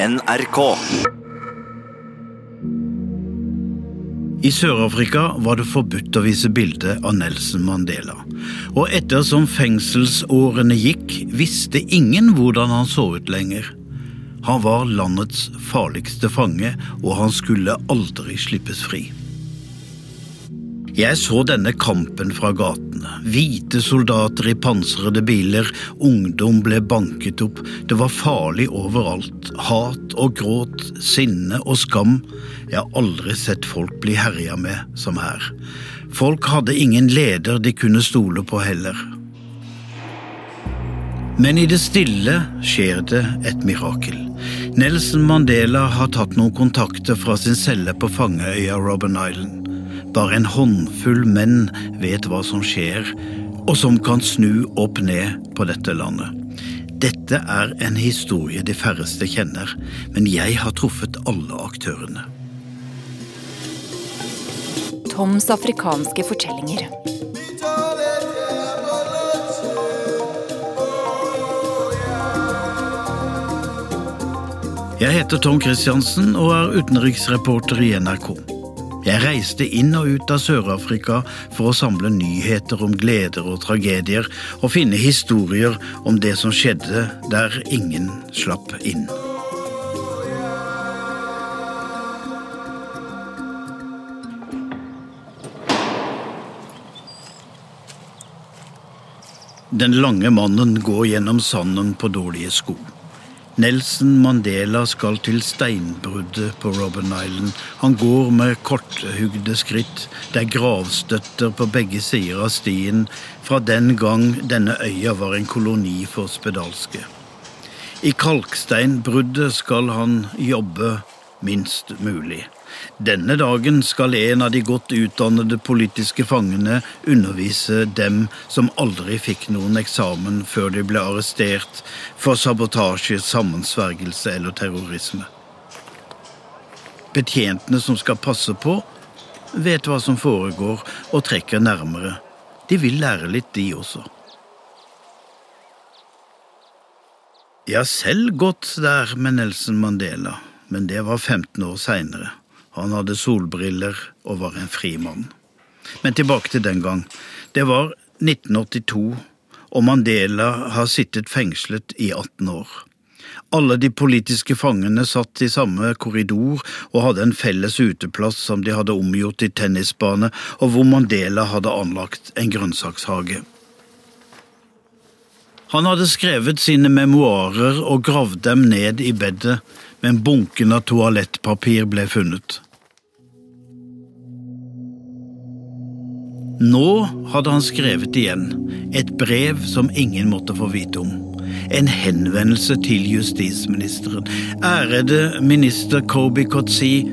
NRK. I Sør-Afrika var det forbudt å vise bilde av Nelson Mandela. Og ettersom fengselsårene gikk, visste ingen hvordan han så ut lenger. Han var landets farligste fange, og han skulle aldri slippes fri. Jeg så denne kampen fra gatene. Hvite soldater i pansrede biler, ungdom ble banket opp. Det var farlig overalt. Hat og gråt, sinne og skam. Jeg har aldri sett folk bli herja med som her. Folk hadde ingen leder de kunne stole på heller. Men i det stille skjer det et mirakel. Nelson Mandela har tatt noen kontakter fra sin celle på fangeøya Robben Island. Bare en håndfull menn vet hva som skjer, og som kan snu opp ned på dette landet. Dette er en historie de færreste kjenner, men jeg har truffet alle aktørene. Toms afrikanske fortellinger. Jeg heter Tom Christiansen og er utenriksreporter i NRK. Jeg reiste inn og ut av Sør-Afrika for å samle nyheter om gleder og tragedier, og finne historier om det som skjedde der ingen slapp inn. Den lange mannen går gjennom sanden på dårlige sko. Nelson Mandela skal til steinbruddet på Robben Island. Han går med korthugde skritt. Det er gravstøtter på begge sider av stien fra den gang denne øya var en koloni for spedalske. I kalksteinbruddet skal han jobbe minst mulig. Denne dagen skal en av de godt utdannede politiske fangene undervise dem som aldri fikk noen eksamen før de ble arrestert for sabotasje, sammensvergelse eller terrorisme. Betjentene som skal passe på, vet hva som foregår og trekker nærmere. De vil lære litt, de også. Jeg har selv gått der med Nelson Mandela, men det var 15 år seinere. Han hadde solbriller og var en fri mann. Men tilbake til den gang. Det var 1982, og Mandela har sittet fengslet i 18 år. Alle de politiske fangene satt i samme korridor og hadde en felles uteplass som de hadde omgjort til tennisbane, og hvor Mandela hadde anlagt en grønnsakshage. Han hadde skrevet sine memoarer og gravd dem ned i bedet men bunken av toalettpapir ble funnet. Nå hadde han skrevet igjen, et brev som ingen måtte få vite om. En henvendelse til justisministeren. Ærede minister Kobi Kotsi,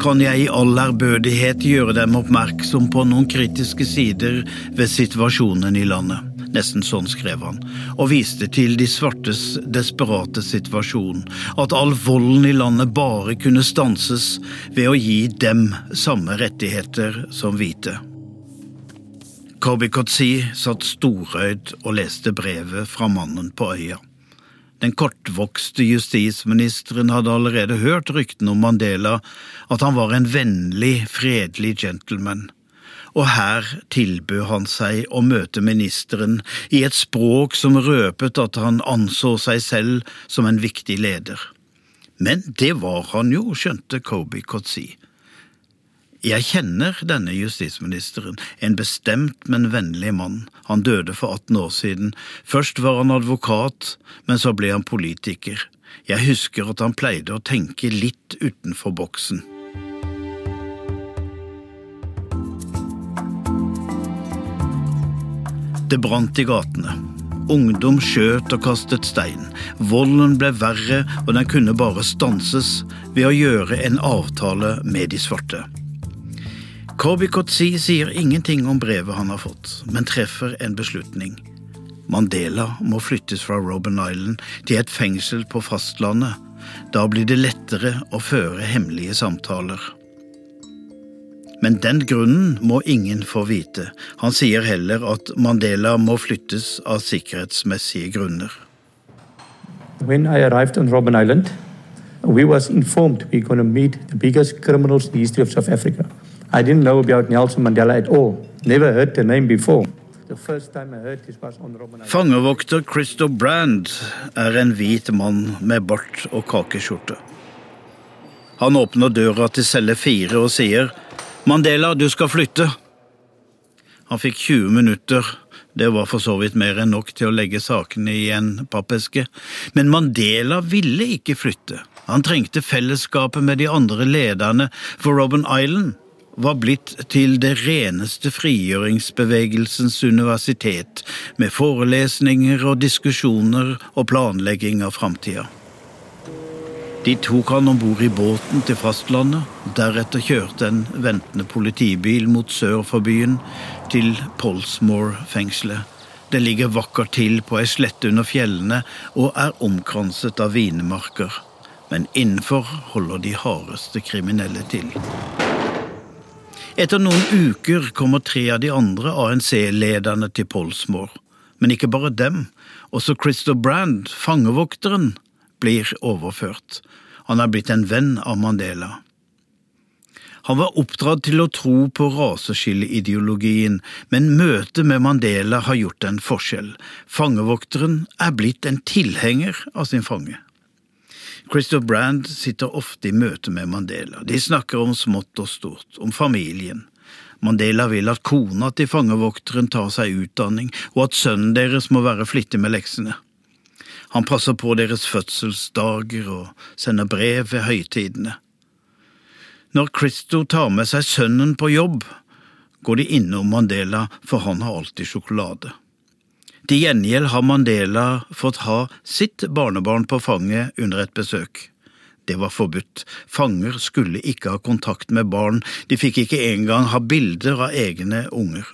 kan jeg i all ærbødighet gjøre dem oppmerksom på noen kritiske sider ved situasjonen i landet. Nesten sånn skrev han, og viste til de svartes desperate situasjon, at all volden i landet bare kunne stanses ved å gi dem samme rettigheter som hvite. Kotsi satt storøyd og leste brevet fra mannen på øya. Den kortvokste justisministeren hadde allerede hørt ryktene om Mandela, at han var en vennlig, fredelig gentleman og her tilbød han seg å møte ministeren i et språk som røpet at han anså seg selv som en viktig leder. Men det var han jo, skjønte Kobi Kotsi. Jeg kjenner denne justisministeren, en bestemt, men vennlig mann. Han døde for 18 år siden. Først var han advokat, men så ble han politiker. Jeg husker at han pleide å tenke litt utenfor boksen. Det brant i gatene. Ungdom skjøt og kastet stein. Volden ble verre, og den kunne bare stanses ved å gjøre en avtale med de svarte. Corby Kotsi sier ingenting om brevet han har fått, men treffer en beslutning. Mandela må flyttes fra Robben Island til et fengsel på fastlandet. Da blir det lettere å føre hemmelige samtaler. Men den grunnen må ingen få vite. Han sier heller at Mandela må flyttes av sikkerhetsmessige grunner. When I arrived on Robben Island, we was informed we're going to meet the biggest criminals in the history of South Africa. I didn't know about Nelson Mandela at all. Never heard the name before. The first time I heard this was on Robben Island. Fangevokter Christo Brand er en hvit mann med bart og kakeskjorte. Han åpner døra til celle fire og sier Mandela, du skal flytte. Han fikk 20 minutter, det var for så vidt mer enn nok til å legge sakene i en pappeske, men Mandela ville ikke flytte. Han trengte fellesskapet med de andre lederne, for Robben Island var blitt til det reneste frigjøringsbevegelsens universitet, med forelesninger og diskusjoner og planlegging av framtida. De tok han om bord i båten til fastlandet, deretter kjørte en ventende politibil mot sør for byen, til Polsmore-fengselet. Det ligger vakkert til på ei slette under fjellene og er omkranset av vinemarker. Men innenfor holder de hardeste kriminelle til. Etter noen uker kommer tre av de andre ANC-lederne til Polsmore. Men ikke bare dem. Også Christo Brand, fangevokteren, blir overført. Han er blitt en venn av Mandela. Han var oppdratt til å tro på raseskilleideologien, men møtet med Mandela har gjort en forskjell. Fangevokteren er blitt en tilhenger av sin fange. Christopher Brand sitter ofte i møte med Mandela. De snakker om smått og stort, om familien. Mandela vil at kona til fangevokteren tar seg utdanning, og at sønnen deres må være flittig med leksene. Han passer på deres fødselsdager og sender brev ved høytidene. Når Christo tar med seg sønnen på jobb, går de innom Mandela, for han har alltid sjokolade. Til gjengjeld har Mandela fått ha sitt barnebarn på fanget under et besøk. Det var forbudt. Fanger skulle ikke ha kontakt med barn, de fikk ikke engang ha bilder av egne unger.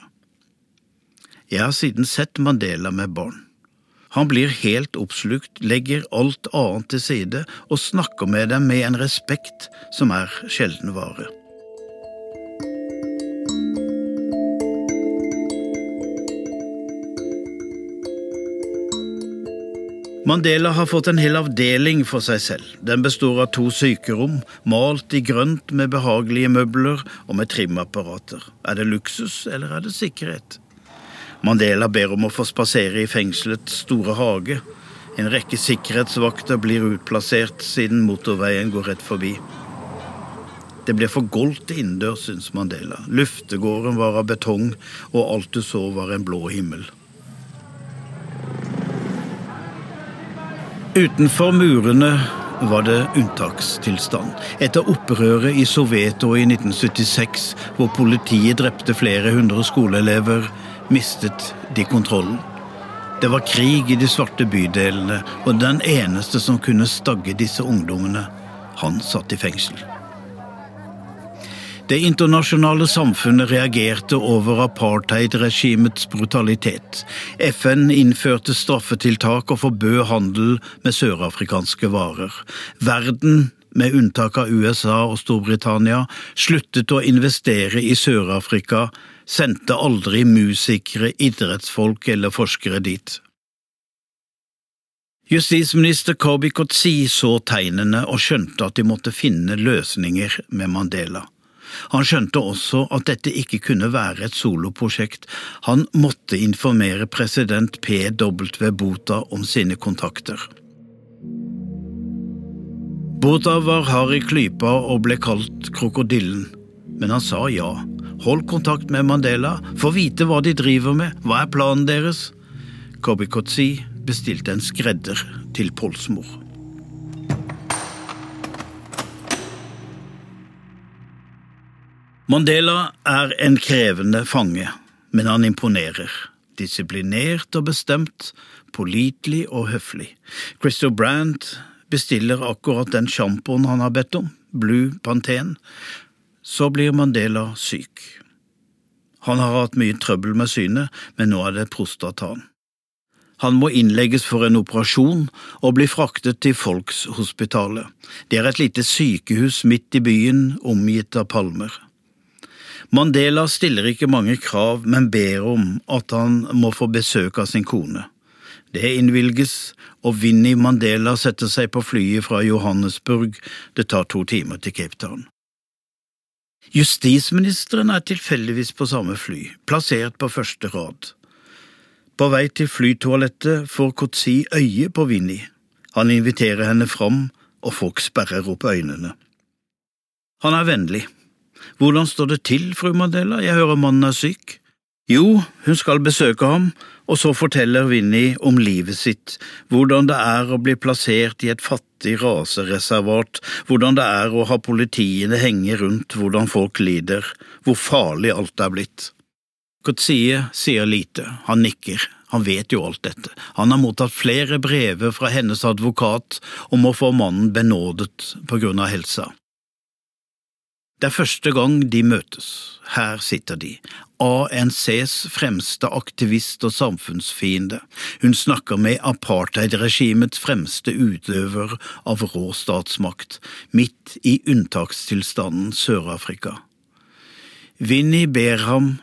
Jeg har siden sett Mandela med barn. Han blir helt oppslukt, legger alt annet til side og snakker med dem med en respekt som er sjelden vare. Mandela har fått en hel avdeling for seg selv. Den består av to sykerom, malt i grønt med behagelige møbler og med trimapparater. Er det luksus, eller er det sikkerhet? Mandela ber om å få spasere i fengselets store hage. En rekke sikkerhetsvakter blir utplassert siden motorveien går rett forbi. Det ble for goldt innendørs, syns Mandela. Luftegården var av betong, og alt du så var en blå himmel. Utenfor murene var det unntakstilstand. Etter opprøret i Soveto i 1976, hvor politiet drepte flere hundre skoleelever, mistet de kontrollen. Det var krig i de svarte bydelene, og den eneste som kunne stagge disse ungdommene, han satt i fengsel. Det internasjonale samfunnet reagerte over apartheidregimets brutalitet. FN innførte straffetiltak og forbød handel med sørafrikanske varer. Verden, med unntak av USA og Storbritannia, sluttet å investere i Sør-Afrika, sendte aldri musikere, idrettsfolk eller forskere dit. Justisminister Kobi Kotsi så tegnene og skjønte at de måtte finne løsninger med Mandela. Han skjønte også at dette ikke kunne være et soloprosjekt, han måtte informere president P.W. Bota om sine kontakter. Bota var hard i klypa og ble kalt Krokodillen, men han sa ja. Hold kontakt med Mandela, få vite hva de driver med, hva er planen deres? Kobi Kotsi bestilte en skredder til Polsmor. Mandela er en krevende fange, men han imponerer. Disiplinert og bestemt, pålitelig og høflig. Christo Brandt bestiller akkurat den sjampoen han har bedt om, Blue Pantene. Så blir Mandela syk. Han har hatt mye trøbbel med synet, men nå er det prostataen. Han må innlegges for en operasjon og bli fraktet til Folkshospitalet. Det er et lite sykehus midt i byen, omgitt av palmer. Mandela stiller ikke mange krav, men ber om at han må få besøk av sin kone. Det innvilges, og Winnie Mandela setter seg på flyet fra Johannesburg. Det tar to timer til Cape Town. Justisministeren er tilfeldigvis på samme fly, plassert på første rad. På vei til flytoalettet får Kotsi øye på Vinni. Han inviterer henne fram, og folk sperrer opp øynene. Han er vennlig. Hvordan står det til, fru Mandela, jeg hører mannen er syk? Jo, hun skal besøke ham, og så forteller Vinni om livet sitt, hvordan det er å bli plassert i et fattig rasereservat, hvordan det er å ha politiene henge rundt hvordan folk lider, hvor farlig alt er blitt. Kotsie sier lite, han nikker, han vet jo alt dette, han har mottatt flere brever fra hennes advokat om å få mannen benådet på grunn av helsa. Det er første gang de møtes, her sitter de, ANCs fremste aktivist og samfunnsfiende. Hun snakker med apartheidregimets fremste utøver av rå statsmakt, midt i unntakstilstanden Sør-Afrika. Vinni ber ham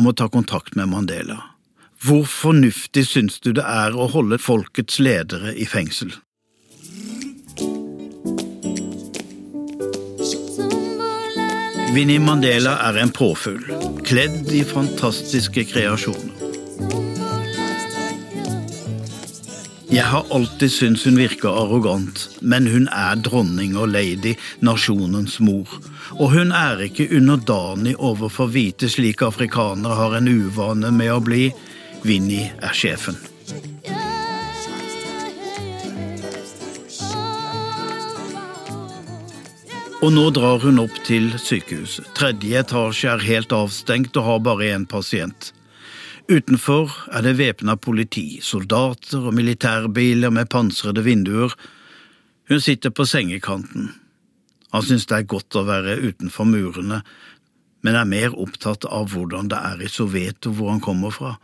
om å ta kontakt med Mandela. Hvor fornuftig syns du det er å holde folkets ledere i fengsel? Winnie Mandela er en påfugl, kledd i fantastiske kreasjoner. Jeg har alltid syntes hun virker arrogant, men hun er dronning og lady, nasjonens mor, og hun er ikke underdanig overfor hvite slik afrikanere har en uvane med å bli. Vinni er sjefen. Og nå drar hun opp til sykehuset. Tredje etasje er helt avstengt og har bare én pasient. Utenfor er det væpna politi, soldater og militærbiler med pansrede vinduer. Hun sitter på sengekanten. Han synes det er godt å være utenfor murene, men er mer opptatt av hvordan det er i Soveto, hvor han kommer fra.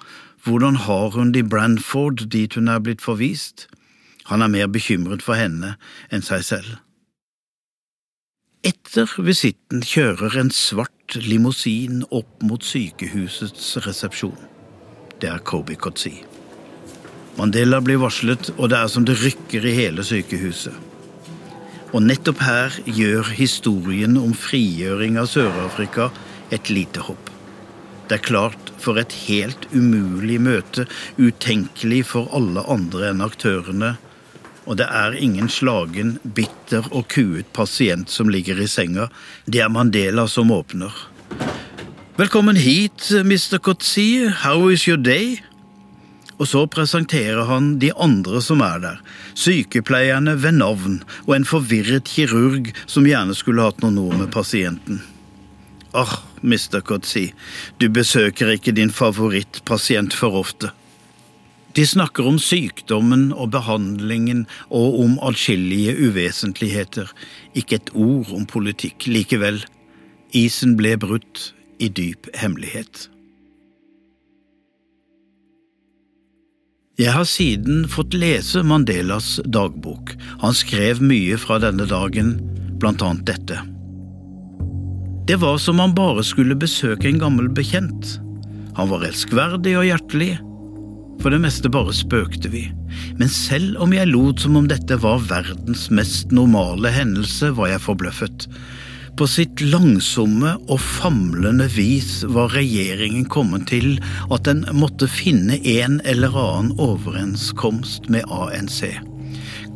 Hvordan har hun det i Branford, dit hun er blitt forvist? Han er mer bekymret for henne enn seg selv. Etter visitten kjører en svart limousin opp mot sykehusets resepsjon. Det er Kobi Kotsi. Mandela blir varslet, og det er som det rykker i hele sykehuset. Og nettopp her gjør historien om frigjøring av Sør-Afrika et lite hopp. Det er klart for et helt umulig møte, utenkelig for alle andre enn aktørene, og det er ingen slagen, bitter og kuet pasient som ligger i senga. Det er Mandela som åpner. Velkommen hit, Mr. Kotsi. How is your day? Og så presenterer han de andre som er der, sykepleierne ved navn og en forvirret kirurg som gjerne skulle hatt noen ord med pasienten. Åh, oh, Mr. Kotsi, du besøker ikke din favorittpasient for ofte. De snakker om sykdommen og behandlingen og om atskillige uvesentligheter, ikke et ord om politikk likevel. Isen ble brutt i dyp hemmelighet. Jeg har siden fått lese Mandelas dagbok. Han skrev mye fra denne dagen, blant annet dette. Det var som han bare skulle besøke en gammel bekjent. Han var elskverdig og hjertelig for det meste bare spøkte vi, men selv om jeg lot som om dette var verdens mest normale hendelse, var jeg forbløffet. På sitt langsomme og famlende vis var regjeringen kommet til at den måtte finne en eller annen overenskomst med ANC.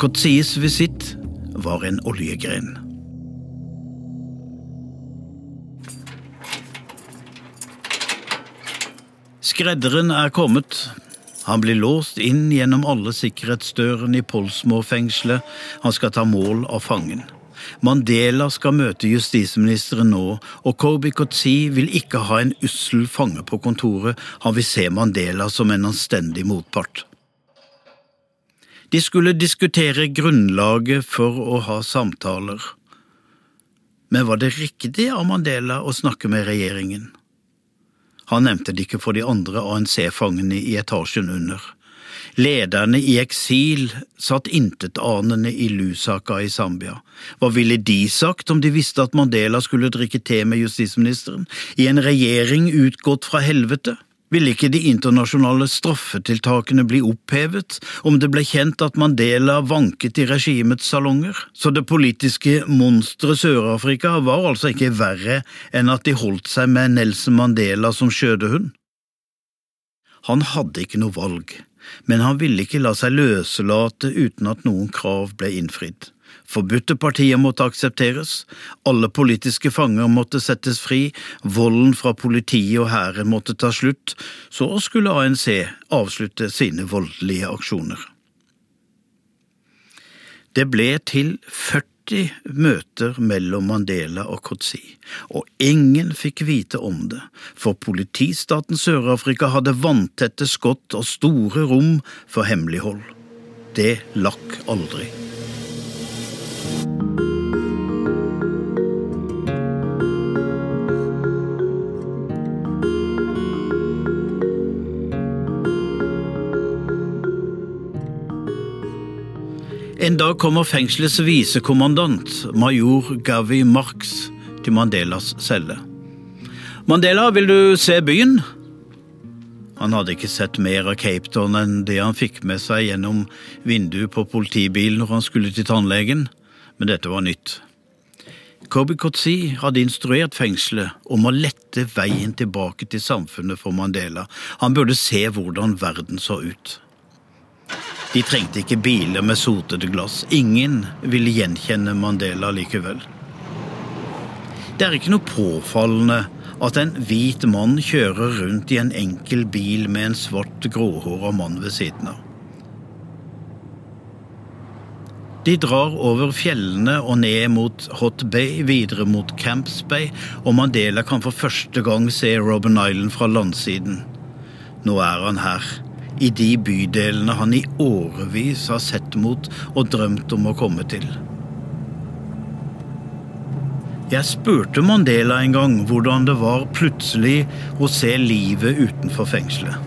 Kotsis visitt var en oljegren. Skredderen er kommet, han blir låst inn gjennom alle sikkerhetsdørene i Polsmo-fengselet. Han skal ta mål av fangen. Mandela skal møte justisministeren nå, og Kobi Kotsi vil ikke ha en ussel fange på kontoret, han vil se Mandela som en anstendig motpart. De skulle diskutere grunnlaget for å ha samtaler. Men var det riktig av Mandela å snakke med regjeringen? Han nevnte det ikke for de andre ANC-fangene i etasjen under. Lederne i eksil satt intetanende i Lusaka i Zambia. Hva ville de sagt om de visste at Mandela skulle drikke te med justisministeren, i en regjering utgått fra helvete? Ville ikke de internasjonale straffetiltakene bli opphevet om det ble kjent at Mandela vanket i regimets salonger? Så det politiske monsteret Sør-Afrika var altså ikke verre enn at de holdt seg med Nelson Mandela som skjødehund? Han hadde ikke noe valg, men han ville ikke la seg løselate uten at noen krav ble innfridd. Forbudte partier måtte aksepteres, alle politiske fanger måtte settes fri, volden fra politiet og hæren måtte ta slutt, så skulle ANC avslutte sine voldelige aksjoner. Det ble til 40 møter mellom Mandela og Kotsi, og ingen fikk vite om det, for politistaten Sør-Afrika hadde vanntette skott og store rom for hemmelighold. Det lakk aldri. En dag kommer fengselets visekommandant, major Gavi Marx, til Mandelas celle. Mandela, vil du se byen? Han hadde ikke sett mer av Cape Town enn det han fikk med seg gjennom vinduet på politibilen når han skulle til tannlegen, men dette var nytt. Kobi Kotsi hadde instruert fengselet om å lette veien tilbake til samfunnet for Mandela. Han burde se hvordan verden så ut. De trengte ikke biler med sotede glass. Ingen ville gjenkjenne Mandela likevel. Det er ikke noe påfallende at en hvit mann kjører rundt i en enkel bil med en svart, gråhåra mann ved siden av. De drar over fjellene og ned mot Hot Bay, videre mot Camps Bay, og Mandela kan for første gang se Robben Island fra landsiden. Nå er han her i de bydelene han i årevis har sett mot og drømt om å komme til. Jeg spurte Mandela en gang hvordan det var plutselig å se livet utenfor fengselet.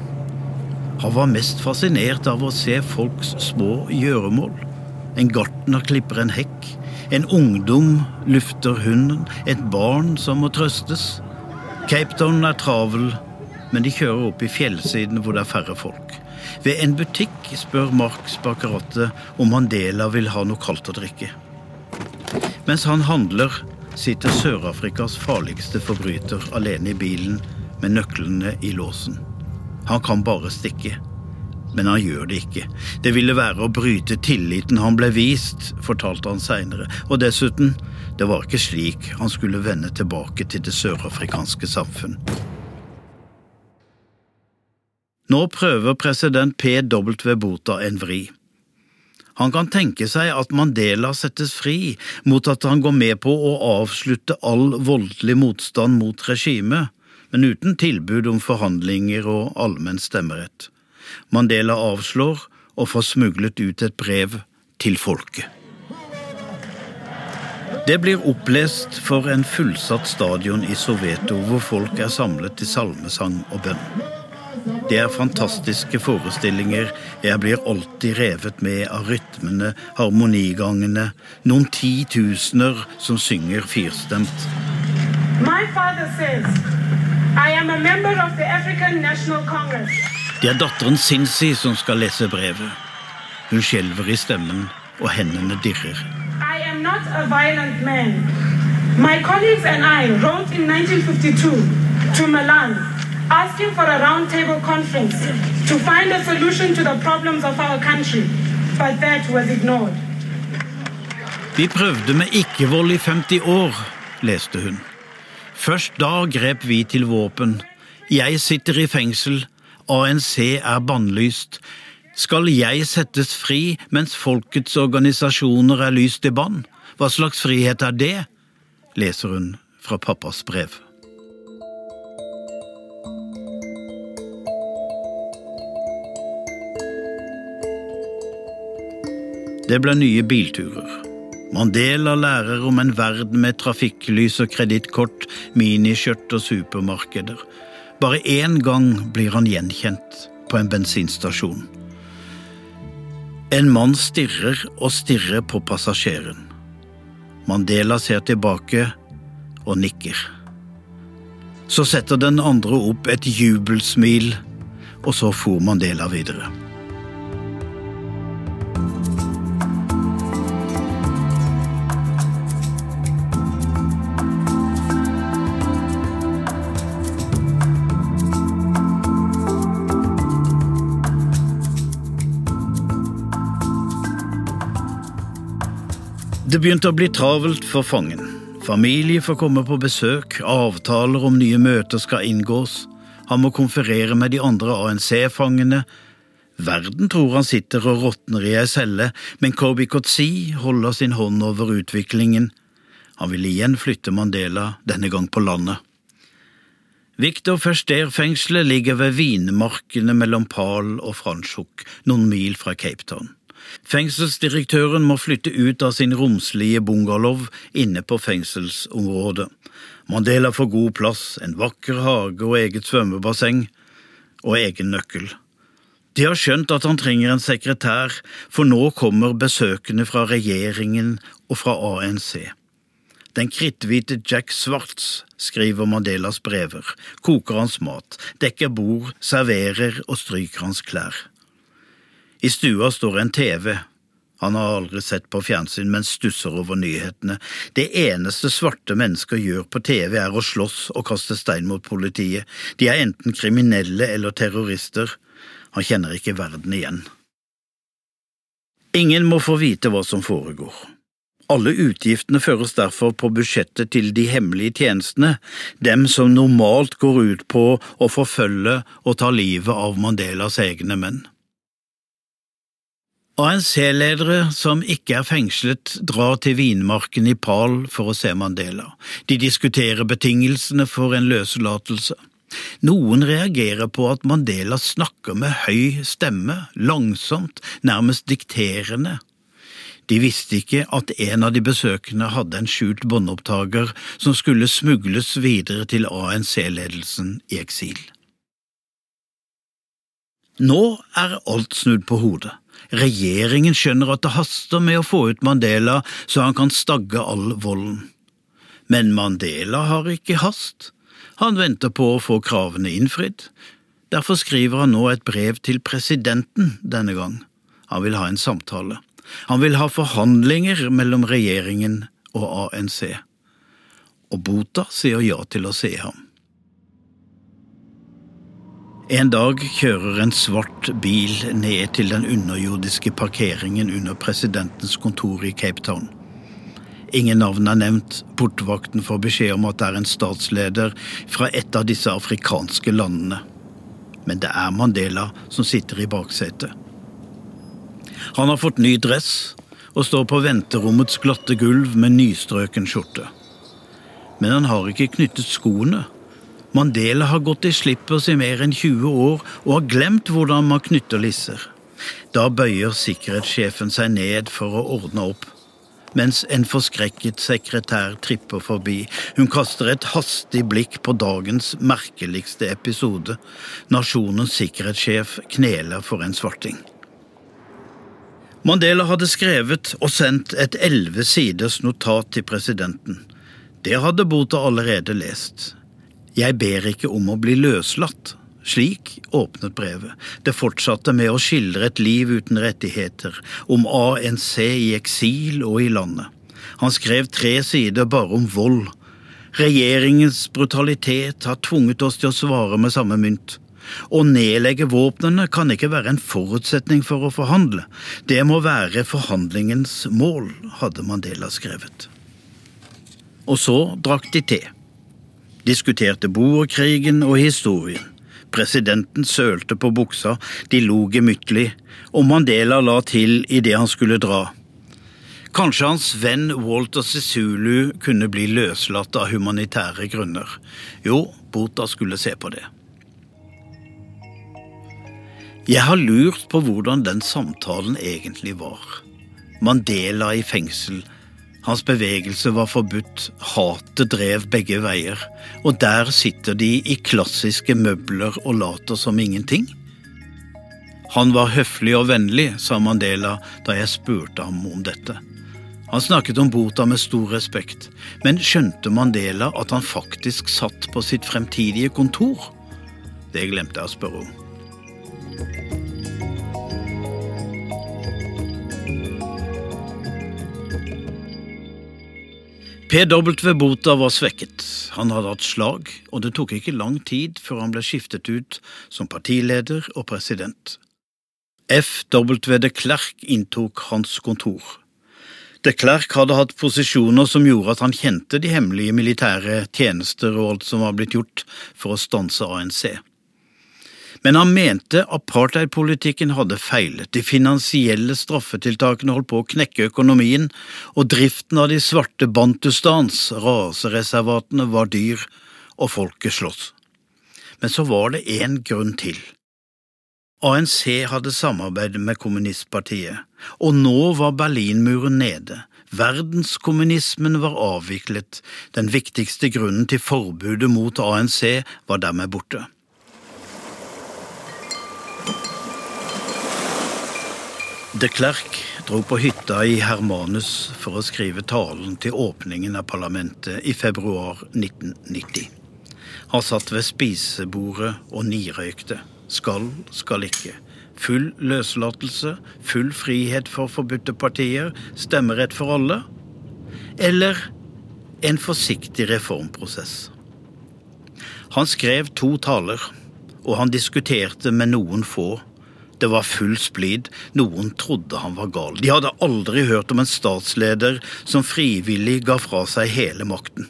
Han var mest fascinert av å se folks små gjøremål. En gartner klipper en hekk, en ungdom lufter hunden, et barn som må trøstes. Cape Town er travel, men de kjører opp i fjellsiden hvor det er færre folk. Ved en butikk spør Marks bak om Mandela vil ha noe kaldt å drikke. Mens han handler, sitter Sør-Afrikas farligste forbryter alene i bilen med nøklene i låsen. Han kan bare stikke. Men han gjør det ikke. Det ville være å bryte tilliten han ble vist, fortalte han seinere, og dessuten, det var ikke slik han skulle vende tilbake til det sørafrikanske samfunn. Nå prøver president P.W. Bota en vri. Han kan tenke seg at Mandela settes fri mot at han går med på å avslutte all voldelig motstand mot regimet, men uten tilbud om forhandlinger og allmenn stemmerett. Mandela avslår og får smuglet ut et brev til folket. Det blir opplest for en fullsatt stadion i Soveto, hvor folk er samlet til salmesang og bønn. Det er fantastiske forestillinger. Jeg blir alltid revet med av rytmene, harmonigangene, noen titusener som synger firstemt. Det er datteren Sinsi som skal lese brevet. Hun skjelver i stemmen, og hendene dirrer. I am not a violent man. My colleagues and I wrote in 1952 to Milan asking for a roundtable conference to find a solution to the problems of our country, but that was ignored. Vi prøvde med ikke-vold i 50 år, leste hun. Først da grep vi til våpen. Jeg sitter i fengsel, ANC er bannlyst. Skal jeg settes fri mens folkets organisasjoner er lyst i bann? Hva slags frihet er det? leser hun fra pappas brev. Det ble nye bilturer. Mandela lærer om en verden med trafikklys og kredittkort, miniskjørt og supermarkeder. Bare én gang blir han gjenkjent på en bensinstasjon. En mann stirrer og stirrer på passasjeren. Mandela ser tilbake og nikker. Så setter den andre opp et jubelsmil, og så for Mandela videre. Det begynte å bli travelt for fangen. Familie får komme på besøk, avtaler om nye møter skal inngås, han må konferere med de andre ANC-fangene. Verden tror han sitter og råtner i ei celle, men Kobi Kotsi holder sin hånd over utviklingen. Han vil igjen flytte Mandela, denne gang på landet. Victor Verster-fengselet ligger ved vinmarkene mellom Pal og Franschhoek, noen mil fra Cape Town. Fengselsdirektøren må flytte ut av sin romslige bungalow inne på fengselsområdet. Mandela får god plass, en vakker hage og eget svømmebasseng, og egen nøkkel. De har skjønt at han trenger en sekretær, for nå kommer besøkende fra regjeringen og fra ANC. Den kritthvite Jack Swartz skriver Mandelas brever, koker hans mat, dekker bord, serverer og stryker hans klær. I stua står en TV. Han har aldri sett på fjernsyn, men stusser over nyhetene. Det eneste svarte mennesker gjør på TV, er å slåss og kaste stein mot politiet. De er enten kriminelle eller terrorister. Han kjenner ikke verden igjen. Ingen må få vite hva som foregår. Alle utgiftene føres derfor på budsjettet til de hemmelige tjenestene, dem som normalt går ut på å forfølge og ta livet av Mandelas egne menn. ANC-ledere som ikke er fengslet, drar til vinmarken i Pal for å se Mandela. De diskuterer betingelsene for en løslatelse. Noen reagerer på at Mandela snakker med høy stemme, langsomt, nærmest dikterende. De visste ikke at en av de besøkende hadde en skjult båndopptaker som skulle smugles videre til ANC-ledelsen i eksil. Nå er alt snudd på hodet. Regjeringen skjønner at det haster med å få ut Mandela så han kan stagge all volden. Men Mandela har ikke hast. Han venter på å få kravene innfridd. Derfor skriver han nå et brev til presidenten denne gang. Han vil ha en samtale. Han vil ha forhandlinger mellom regjeringen og ANC. Og Bota sier ja til å se ham. En dag kjører en svart bil ned til den underjordiske parkeringen under presidentens kontor i Cape Town. Ingen navn er nevnt, portvakten får beskjed om at det er en statsleder fra et av disse afrikanske landene. Men det er Mandela som sitter i baksetet. Han har fått ny dress og står på venterommets glatte gulv med nystrøken skjorte. Men han har ikke knyttet skoene Mandela har gått i slippers i mer enn 20 år og har glemt hvordan man knytter lisser. Da bøyer sikkerhetssjefen seg ned for å ordne opp, mens en forskrekket sekretær tripper forbi. Hun kaster et hastig blikk på dagens merkeligste episode. Nasjonens sikkerhetssjef kneler for en svarting. Mandela hadde skrevet og sendt et elleve siders notat til presidenten. Det hadde Bota allerede lest. Jeg ber ikke om å bli løslatt. Slik åpnet brevet. Det fortsatte med å skildre et liv uten rettigheter, om ANC i eksil og i landet. Han skrev tre sider bare om vold. Regjeringens brutalitet har tvunget oss til å svare med samme mynt. Å nedlegge våpnene kan ikke være en forutsetning for å forhandle. Det må være forhandlingens mål, hadde Mandela skrevet. Og så drakk de te diskuterte boerkrigen og historien. Presidenten sølte på buksa, de lo gemyttlig, og Mandela la til idet han skulle dra. Kanskje hans venn Walter Sisulu kunne bli løslatt av humanitære grunner. Jo, Bota skulle se på det. Jeg har lurt på hvordan den samtalen egentlig var. Mandela i fengsel hans bevegelse var forbudt, hatet drev begge veier, og der sitter de i klassiske møbler og later som ingenting. Han var høflig og vennlig, sa Mandela da jeg spurte ham om dette. Han snakket om bota med stor respekt, men skjønte Mandela at han faktisk satt på sitt fremtidige kontor? Det glemte jeg å spørre om. PW Bota var svekket. Han hadde hatt slag, og det tok ikke lang tid før han ble skiftet ut som partileder og president. FW de Klerk inntok hans kontor. De Klerk hadde hatt posisjoner som gjorde at han kjente de hemmelige militære tjenester og alt som var blitt gjort for å stanse ANC. Men han mente apartheidpolitikken hadde feilet, de finansielle straffetiltakene holdt på å knekke økonomien, og driften av de svarte bantustans, rasereservatene, var dyr, og folket sloss. Men så var det én grunn til. ANC hadde samarbeidet med kommunistpartiet, og nå var Berlinmuren nede. Verdenskommunismen var avviklet, den viktigste grunnen til forbudet mot ANC var dermed borte. De Klerk dro på hytta i Hermanus for å skrive talen til åpningen av parlamentet i februar 1990. Han satt ved spisebordet og nirøykte skal, skal ikke. Full løslatelse, full frihet for forbudte partier, stemmerett for alle. Eller en forsiktig reformprosess. Han skrev to taler, og han diskuterte med noen få. Det var full splid, noen trodde han var gal. De hadde aldri hørt om en statsleder som frivillig ga fra seg hele makten.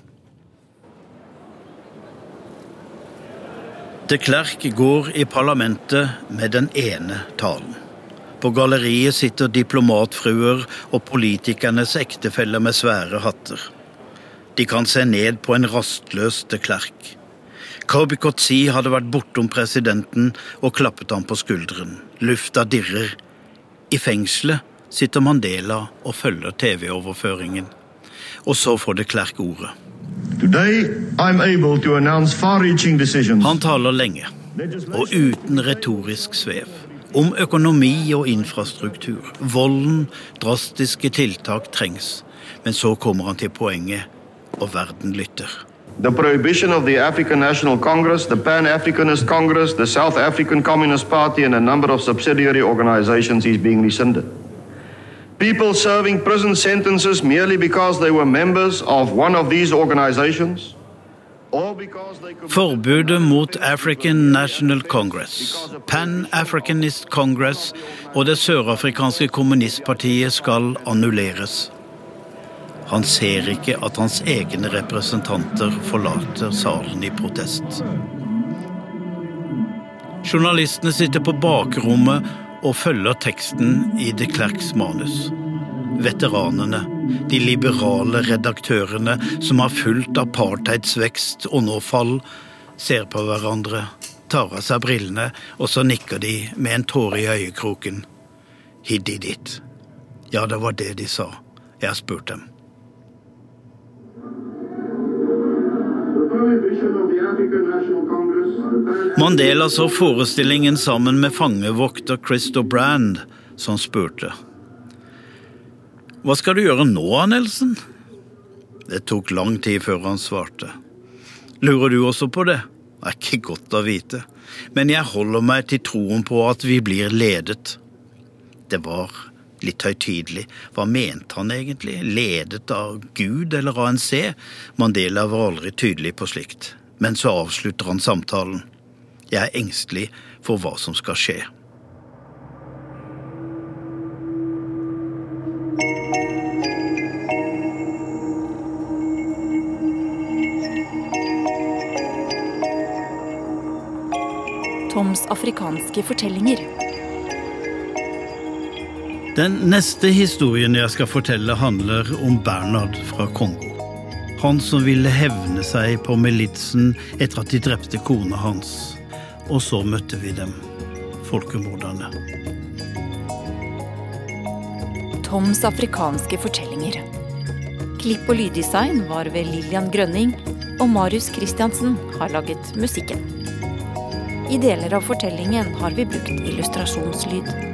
De Klerk går i parlamentet med den ene talen. På galleriet sitter diplomatfruer og politikernes ektefeller med svære hatter. De kan se ned på en rastløs de Klerk. Kobi Kotsi hadde vært bortom presidenten og klappet ham på skulderen. Lufta dirrer. I fengselet sitter Mandela og følger TV-overføringen. Og så får de Klerk ordet. Han taler lenge, og uten retorisk svev. Om økonomi og infrastruktur. Volden, drastiske tiltak trengs. Men så kommer han til poenget, og verden lytter. The prohibition of the African National Congress, the Pan Africanist Congress, the South African Communist Party, and a number of subsidiary organizations is being rescinded. People serving prison sentences merely because they were members of one of these organizations. Forbudet mot African National Congress, Pan-Africanist Congress og det sørafrikanske kommunistpartiet skal annulleres. Han ser ikke at hans egne representanter forlater salen i protest. Journalistene sitter på bakrommet og følger teksten i de Klerks manus. Veteranene, de liberale redaktørene som har fulgt apartheids vekst og nå fall, ser på hverandre, tar av seg brillene, og så nikker de med en tåre i øyekroken. He did it. Ja, det var det de sa. Jeg har spurt dem. Mandela så forestillingen sammen med fangevokter Christo Brand, som spurte. Hva skal du gjøre nå, Nelson? Det tok lang tid før han svarte. Lurer du også på det? Det er ikke godt å vite, men jeg holder meg til troen på at vi blir ledet. Det var litt høytidelig. Hva mente han egentlig? Ledet av Gud eller ANC? Mandela var aldri tydelig på slikt. Men så avslutter han samtalen. Jeg er engstelig for hva som skal skje. Toms afrikanske fortellinger. Den neste historien jeg skal fortelle, handler om Bernhard fra Kongo. Han som ville hevne seg på militsen etter at de drepte kona hans. Og så møtte vi dem, folkemorderne. Toms afrikanske fortellinger. Klipp og lyddesign var ved Lillian Grønning, og Marius Christiansen har laget musikken. I deler av fortellingen har vi brukt illustrasjonslyd.